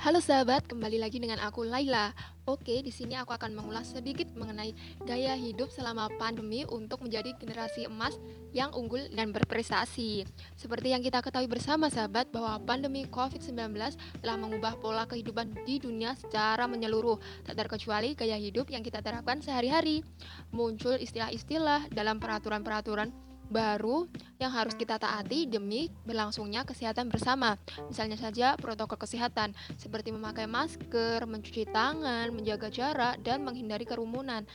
Halo sahabat, kembali lagi dengan aku Laila. Oke, di sini aku akan mengulas sedikit mengenai gaya hidup selama pandemi untuk menjadi generasi emas yang unggul dan berprestasi. Seperti yang kita ketahui bersama sahabat bahwa pandemi COVID-19 telah mengubah pola kehidupan di dunia secara menyeluruh, tak terkecuali gaya hidup yang kita terapkan sehari-hari. Muncul istilah-istilah dalam peraturan-peraturan baru yang harus kita taati demi berlangsungnya kesehatan bersama. Misalnya saja protokol kesehatan seperti memakai masker, mencuci tangan, menjaga jarak, dan menghindari kerumunan.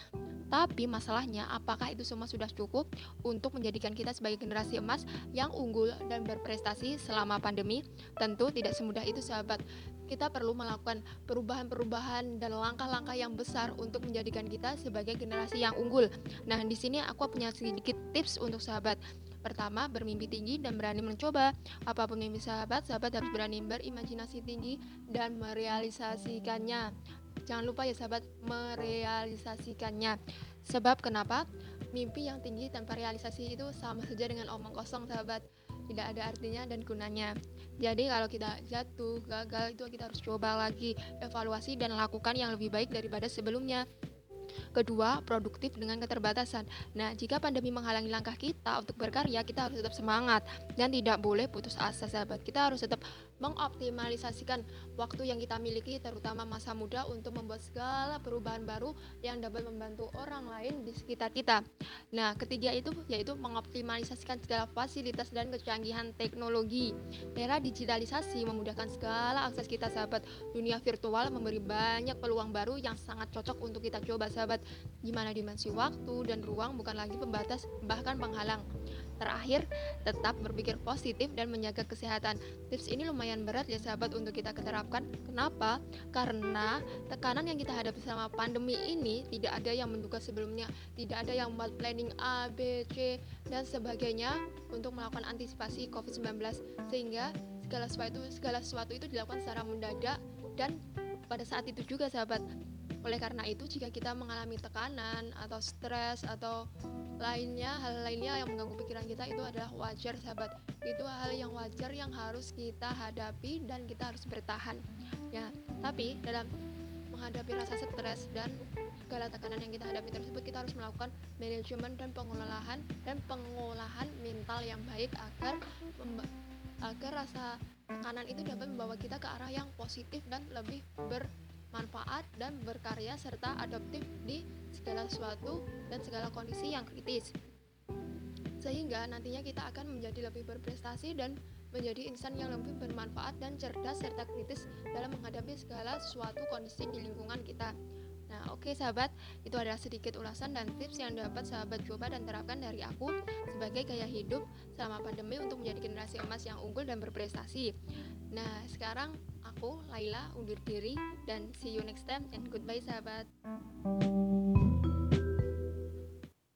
Tapi masalahnya, apakah itu semua sudah cukup untuk menjadikan kita sebagai generasi emas yang unggul dan berprestasi selama pandemi? Tentu tidak semudah itu, sahabat. Kita perlu melakukan perubahan-perubahan dan langkah-langkah yang besar untuk menjadikan kita sebagai generasi yang unggul. Nah, di sini aku punya sedikit tips untuk sahabat. Pertama, bermimpi tinggi dan berani mencoba. Apa pun mimpi sahabat, sahabat harus berani berimajinasi tinggi dan merealisasikannya. Jangan lupa ya sahabat merealisasikannya. Sebab kenapa? Mimpi yang tinggi tanpa realisasi itu sama saja dengan omong kosong sahabat. Tidak ada artinya dan gunanya. Jadi kalau kita jatuh, gagal itu kita harus coba lagi, evaluasi dan lakukan yang lebih baik daripada sebelumnya. Kedua, produktif dengan keterbatasan. Nah, jika pandemi menghalangi langkah kita untuk berkarya, kita harus tetap semangat dan tidak boleh putus asa, sahabat. Kita harus tetap mengoptimalisasikan waktu yang kita miliki, terutama masa muda, untuk membuat segala perubahan baru yang dapat membantu orang lain di sekitar kita. Nah, ketiga itu yaitu mengoptimalisasikan segala fasilitas dan kecanggihan teknologi. Era digitalisasi memudahkan segala akses kita, sahabat. Dunia virtual memberi banyak peluang baru yang sangat cocok untuk kita coba, sahabat sahabat, di mana dimensi waktu dan ruang bukan lagi pembatas, bahkan penghalang. Terakhir, tetap berpikir positif dan menjaga kesehatan. Tips ini lumayan berat ya sahabat untuk kita keterapkan. Kenapa? Karena tekanan yang kita hadapi selama pandemi ini tidak ada yang menduga sebelumnya, tidak ada yang membuat planning A, B, C dan sebagainya untuk melakukan antisipasi COVID-19 sehingga segala sesuatu segala sesuatu itu dilakukan secara mendadak dan pada saat itu juga sahabat oleh karena itu, jika kita mengalami tekanan atau stres atau lainnya, hal lainnya yang mengganggu pikiran kita itu adalah wajar, sahabat. Itu hal yang wajar yang harus kita hadapi dan kita harus bertahan. Ya, tapi dalam menghadapi rasa stres dan segala tekanan yang kita hadapi tersebut kita harus melakukan manajemen dan pengolahan dan pengolahan mental yang baik agar agar rasa tekanan itu dapat membawa kita ke arah yang positif dan lebih ber dan berkarya serta adaptif di segala sesuatu dan segala kondisi yang kritis. Sehingga nantinya kita akan menjadi lebih berprestasi dan menjadi insan yang lebih bermanfaat dan cerdas serta kritis dalam menghadapi segala sesuatu kondisi di lingkungan kita. Nah, oke okay, sahabat, itu adalah sedikit ulasan dan tips yang dapat sahabat coba dan terapkan dari aku sebagai gaya hidup selama pandemi untuk menjadi generasi emas yang unggul dan berprestasi. Nah, sekarang aku Laila undur diri dan see you next time and goodbye sahabat.